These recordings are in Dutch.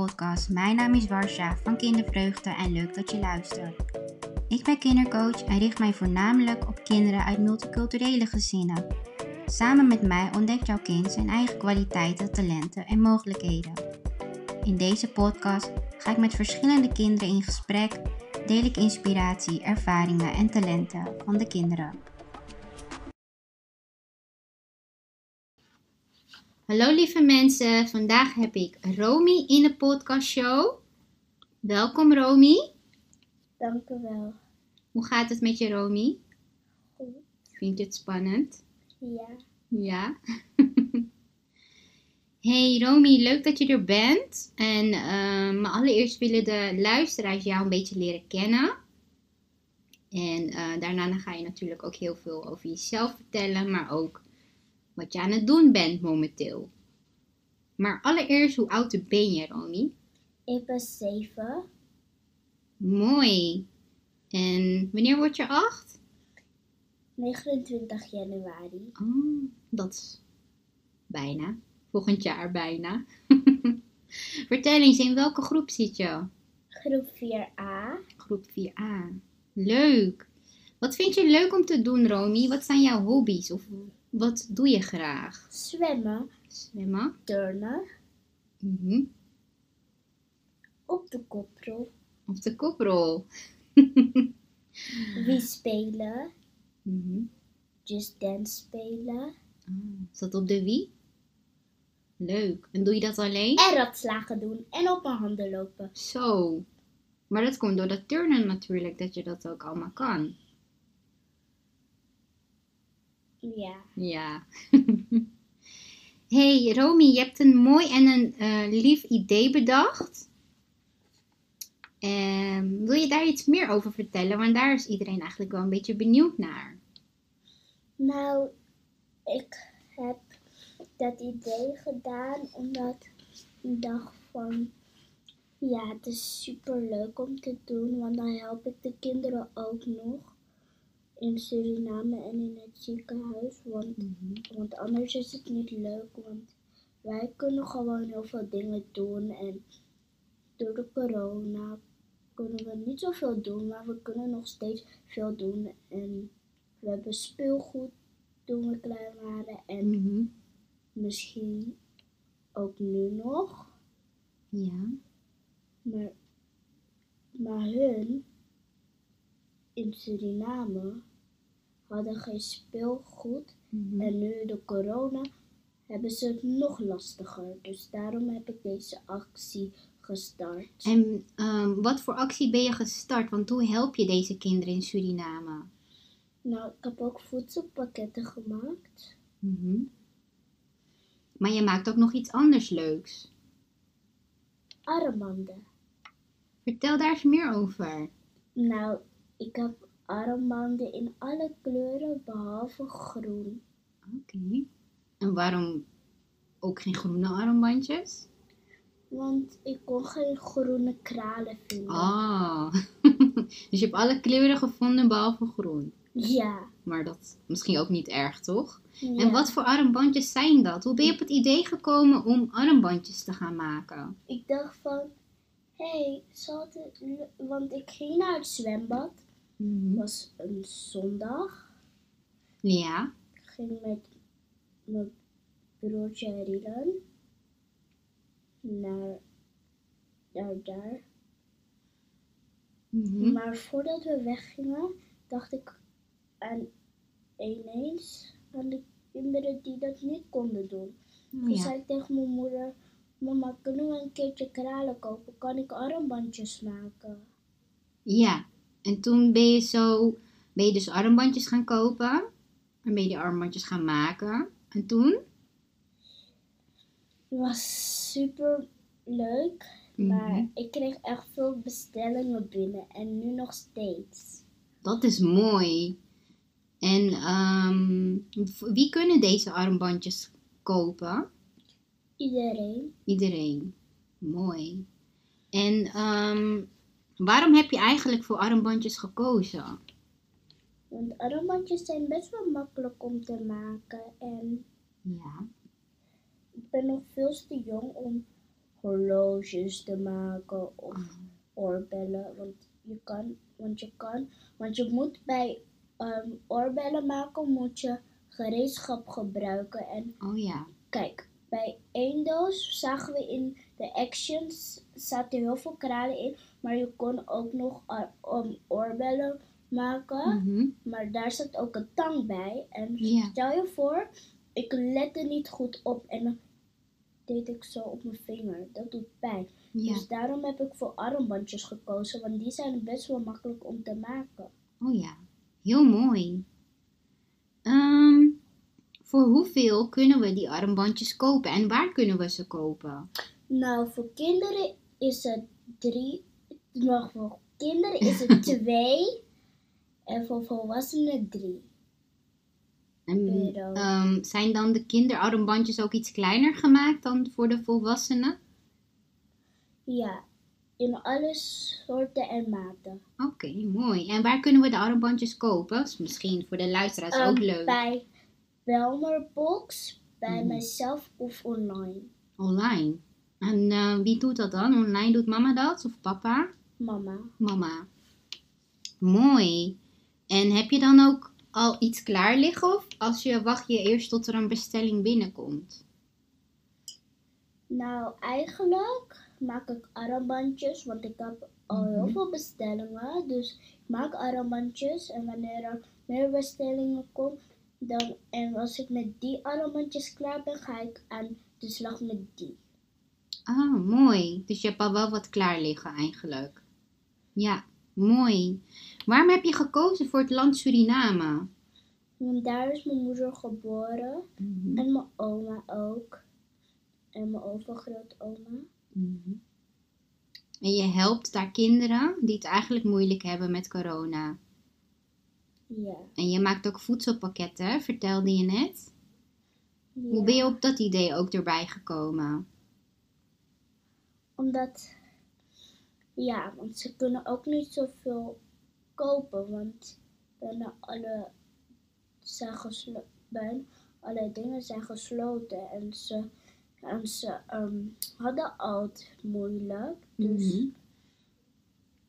podcast. Mijn naam is Warsha van Kindervreugde en leuk dat je luistert. Ik ben kindercoach en richt mij voornamelijk op kinderen uit multiculturele gezinnen. Samen met mij ontdekt jouw kind zijn eigen kwaliteiten, talenten en mogelijkheden. In deze podcast ga ik met verschillende kinderen in gesprek, deel ik inspiratie, ervaringen en talenten van de kinderen. Hallo lieve mensen, vandaag heb ik Romy in de podcastshow. Welkom Romy. Dank u wel. Hoe gaat het met je Romy? Goed. Vind je het spannend? Ja. Ja. hey Romy, leuk dat je er bent. En uh, maar allereerst willen de luisteraars jou een beetje leren kennen. En uh, daarna dan ga je natuurlijk ook heel veel over jezelf vertellen, maar ook wat je aan het doen bent momenteel. Maar allereerst, hoe oud ben je, Romy? Ik ben zeven. Mooi. En wanneer word je acht? 29 januari. Oh, dat is bijna. Volgend jaar bijna. Vertel eens, in welke groep zit je? Groep 4a. Groep 4a. Leuk. Wat vind je leuk om te doen, Romy? Wat zijn jouw hobby's? Of wat doe je graag? Zwemmen. Zwemmen. Turnen. Mhm. Op de koprol. Op de koprol. Wie spelen. Mhm. Just Dance spelen. Ah, is dat op de wie? Leuk. En doe je dat alleen? En ratslagen doen. En op mijn handen lopen. Zo. Maar dat komt door dat turnen natuurlijk, dat je dat ook allemaal kan. Ja. Ja. hey Romy, je hebt een mooi en een eh, lief idee bedacht. Ehm, wil je daar iets meer over vertellen? Want daar is iedereen eigenlijk wel een beetje benieuwd naar. Nou, ik heb dat idee gedaan omdat ik dacht van... Ja, het is super leuk om te doen, want dan help ik de kinderen ook nog in Suriname en in het ziekenhuis. Want, want anders is het niet leuk. Want wij kunnen gewoon heel veel dingen doen. En door de corona kunnen we niet zoveel doen. Maar we kunnen nog steeds veel doen. En we hebben speelgoed toen we klein waren. En Mhm. misschien ook nu nog. Ja. Maar, maar hun in Suriname hadden geen speelgoed. Mhm. En nu de corona hebben ze het nog lastiger. Dus daarom heb ik deze actie gestart. En ehm, wat voor actie ben je gestart? Want hoe help je deze kinderen in Suriname? Nou, ik heb ook voedselpakketten gemaakt. Mhm. Maar je maakt ook nog iets anders leuks. Armbanden. Vertel daar eens meer over. Nou, ik heb armbanden in alle kleuren behalve groen. Oké. En waarom ook geen groene armbandjes? Want ik kon geen groene kralen vinden. Ah, dus je hebt alle kleuren gevonden behalve groen. Ja. Maar dat is misschien ook niet erg, toch? ja. En wat voor armbandjes zijn dat? Hoe ben je op het idee gekomen om armbandjes te gaan maken? Ik dacht van, hé, hey, zal het... Want ik ging naar het zwembad. Het was een zondag. Ja. Ik ging met mijn broertje Rilan naar, naar daar. Mhm. Maar voordat we weggingen, dacht ik aan ineens aan de kinderen die dat niet konden doen. Toen Ja. zei ik tegen mijn moeder, mama, kunnen we een keertje kralen kopen? Kan ik armbandjes maken? ja. En toen ben je zo, ben je dus armbandjes gaan kopen. En ben je die armbandjes gaan maken. En toen? Het was super leuk, maar Mhm. ik kreeg echt veel bestellingen binnen en nu nog steeds. Dat is mooi. En v- wie kunnen deze armbandjes kopen? Iedereen. Iedereen. Mooi. En ehm, waarom heb je eigenlijk voor armbandjes gekozen? Want armbandjes zijn best wel makkelijk om te maken en Ja. ik ben nog veel te jong om horloges te maken of Oh. oorbellen. Want je kan, want je kan, want je moet bij ehm, oorbellen maken moet je gereedschap gebruiken. En Oh ja. kijk, bij één doos zagen we in de actions zaten heel veel kralen in, maar je kon ook nog uh, um, oorbellen maken. Mhm. Maar daar zat ook een tang bij. En stel je voor, ik lette niet goed op en dan deed ik zo op mijn vinger. Dat doet pijn. Dus daarom heb ik voor armbandjes gekozen, want die zijn best wel makkelijk om te maken. Oh ja. Heel mooi. Ehm, voor hoeveel kunnen we die armbandjes kopen en waar kunnen we ze kopen? Nou, voor kinderen is het drie. Maar voor kinderen is het twee. En voor volwassenen drie. En, ehm, zijn dan de kinderarmbandjes ook iets kleiner gemaakt dan voor de volwassenen? Ja, in alle soorten en maten. Oké, mooi. En waar kunnen we de armbandjes kopen? Is misschien voor de luisteraars ook Ehm, leuk. Bij Belmerbox, bij Mhm. mijzelf of online. Online. En eh, wie doet dat dan? Online doet mama dat of papa? Mama. Mama. Mooi. En heb je dan ook al iets klaar liggen of als je wacht je eerst tot er een bestelling binnenkomt? Nou, eigenlijk maak ik armbandjes, want ik heb al heel Mhm. veel bestellingen. Dus ik maak armbandjes en wanneer er meer bestellingen komen, dan, en als ik met die armbandjes klaar ben, ga ik aan de slag met die. Ah, mooi. Dus je hebt al wel wat klaar liggen eigenlijk. Ja, mooi. Waarom heb je gekozen voor het land Suriname? Want daar is mijn moeder geboren Mhm, en mijn oma ook. En mijn overgrootoma. mhm. En je helpt daar kinderen die het eigenlijk moeilijk hebben met corona. Ja. En je maakt ook voedselpakketten, vertelde je net. Hoe ben je op dat idee ook erbij gekomen? Omdat, ja, want ze kunnen ook niet zoveel kopen, want bijna alle, zijn geslo- bijna alle dingen zijn gesloten en ze, en ze ehm, hadden al het moeilijk. Dus Mhm.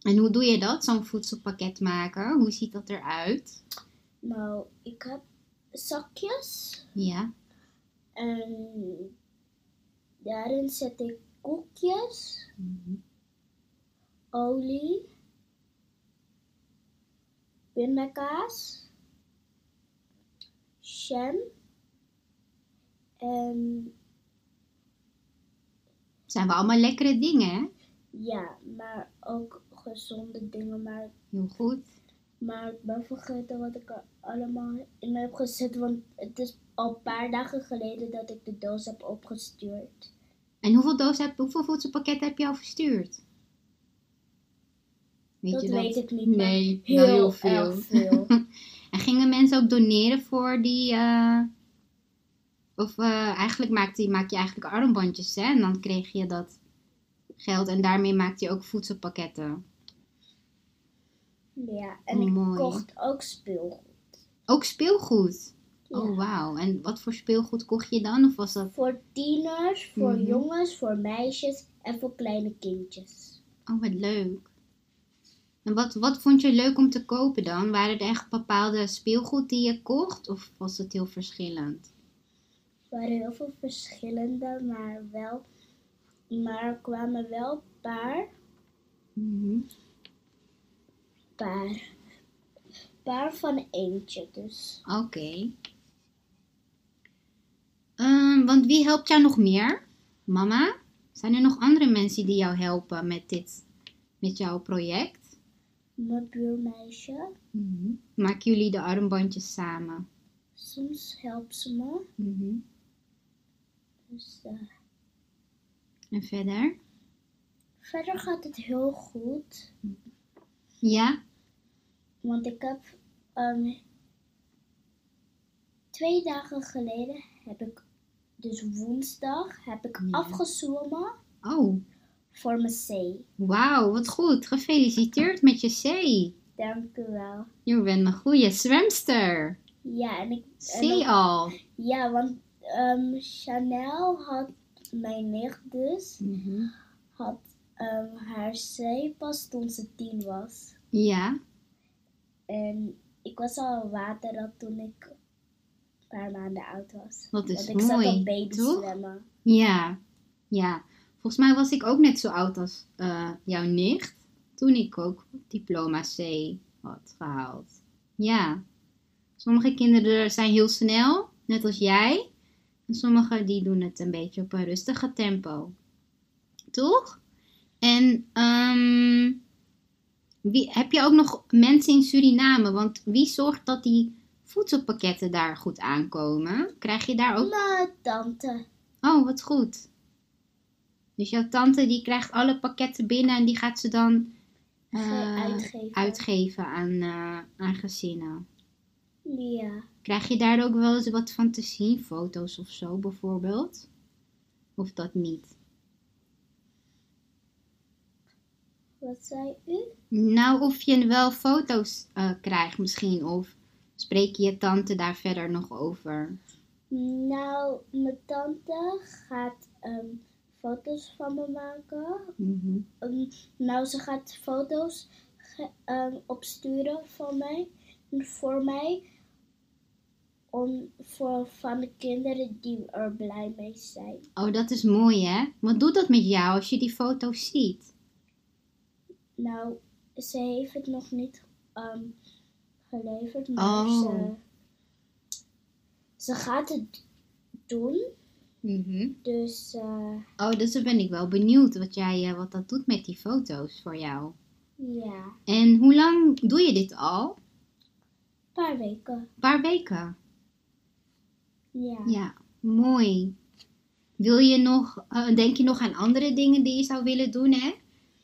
En hoe doe je dat, zo'n voedselpakket maken? Hoe ziet dat eruit? nou, ik heb zakjes Ja. en daarin zet ik koekjes, Mhm. Olie, pindakaas, jam en Zijn we allemaal lekkere dingen, hè? ja, maar ook gezonde dingen. Maar, Heel goed. maar ik ben vergeten wat ik er allemaal in heb gezet, want het is al een paar dagen geleden dat ik de doos heb opgestuurd. En hoeveel dozen heb, hoeveel voedselpakketten heb je al verstuurd? Weet dat je weet ik niet, Nee, heel, heel veel. En gingen mensen ook doneren voor die. eh, of eh, eigenlijk maak je, maak je eigenlijk armbandjes, hè? En dan kreeg je dat geld en daarmee maakte je ook voedselpakketten. ja, en Oh, ik mooi. kocht ook speelgoed. Ook speelgoed. Ja. Oh, wauw. En wat voor speelgoed kocht je dan? Of was dat. Voor tieners, voor Mhm. jongens, voor meisjes en voor kleine kindjes. Oh, wat leuk. En wat, wat vond je leuk om te kopen dan? Waren er echt bepaalde speelgoed die je kocht? Of was het heel verschillend? Er waren heel veel verschillende, maar wel. Maar er kwamen wel een paar, Mhm. paar, paar van eentje. Dus Oké. Ehm, want wie helpt jou nog meer? Mama? Zijn er nog andere mensen die jou helpen met dit, met jouw project? Mijn buurmeisje, Mhm. Maken jullie de armbandjes samen? soms helpt ze me. Mhm. Dus, eh, En verder? verder gaat het heel goed. Ja? Want ik heb ehm, twee dagen geleden heb ik, dus woensdag, heb ik Ja. afgezwommen Oh, voor mijn C. wauw, wat goed. Gefeliciteerd met je C. Dank u wel. Je bent een goede zwemster. Ja, en ik. en C al. Ja, want ehm, Chanel had mijn nicht dus Mhm. had ehm, haar C pas toen ze tien was. Ja. En ik was al water toen ik een paar maanden oud was. Dat is Want ik zat op baby toch? zwemmen. Ja. Ja. Volgens mij was ik ook net zo oud als eh, jouw nicht. Toen ik ook diploma C had gehaald. Ja. Sommige kinderen zijn heel snel, net als jij. En sommige die doen het een beetje op een rustige tempo. Toch? En ehm, wie, heb je ook nog mensen in Suriname? Want wie zorgt dat die voedselpakketten daar goed aankomen? Krijg je daar ook... Mijn tante. Oh, wat goed. Dus jouw tante die krijgt alle pakketten binnen en die gaat ze dan eh, uitgeven. uitgeven aan, eh, aan gezinnen. Ja. Krijg je daar ook wel eens wat van te zien? Foto's of zo bijvoorbeeld? Of dat niet? Wat zei u? Nou, of je wel foto's eh, krijgt misschien. Of spreek je je tante daar verder nog over? Nou, mijn tante gaat ehm, foto's van me maken. Mhm. Ehm, nou, ze gaat foto's ge- ehm, opsturen van mij, voor mij. Om, voor, van de kinderen die er blij mee zijn. Oh, dat is mooi hè? Wat doet dat met jou als je die foto's ziet? Nou, ze heeft het nog niet ehm, geleverd, maar Oh. ze, ze gaat het doen. Mhm. Dus eh, Oh, dus dan ben ik wel benieuwd wat, jij, eh, wat dat doet met die foto's voor jou. ja, En hoe lang doe je dit al? een paar weken. Een paar weken. Ja. Ja, mooi. Wil je nog, eh, denk je nog aan andere dingen die je zou willen doen, hè?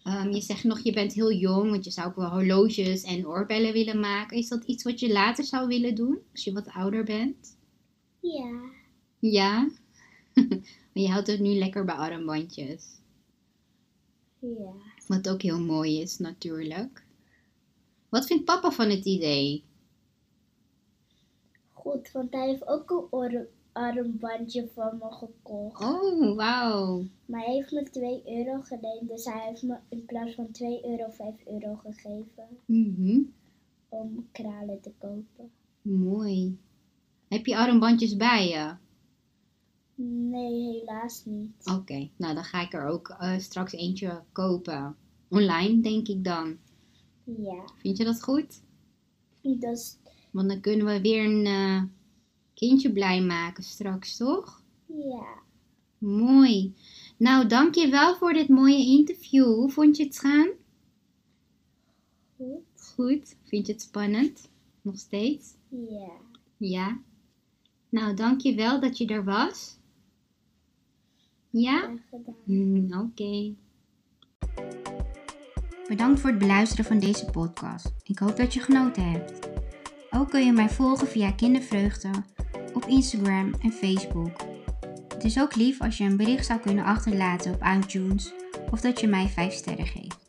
Ehm, je zegt nog, je bent heel jong, want je zou ook wel horloges en oorbellen willen maken. Is dat iets wat je later zou willen doen, als je wat ouder bent? ja. Ja? Maar je houdt het nu lekker bij armbandjes. ja. Wat ook heel mooi is, natuurlijk. Wat vindt papa van het idee? Goed, want hij heeft ook een armbandje van me gekocht. Oh, wauw. Maar hij heeft me 2 euro geleend, dus hij heeft me in plaats van 2 euro 5 euro gegeven Mhm. om kralen te kopen. Mooi. Heb je armbandjes bij je? Nee, helaas niet. Oké, nou dan ga ik er ook eh, straks eentje kopen. Online, denk ik dan. Ja, Vind je dat goed? dus Want dan kunnen we weer een eh, kindje blij maken straks, toch? ja. Mooi. Nou, dank je wel voor dit mooie interview. Hoe vond je het gaan? Goed. Goed. Vind je het spannend? Nog steeds? Ja. Ja. Nou, dank je wel dat je er was. Ja? Graag gedaan. Mm, Oké. Bedankt voor het beluisteren van deze podcast. Ik hoop dat je genoten hebt. Ook kun je mij volgen via Kindervreugde op Instagram en Facebook. Het is ook lief als je een bericht zou kunnen achterlaten op iTunes of dat je mij 5 sterren geeft.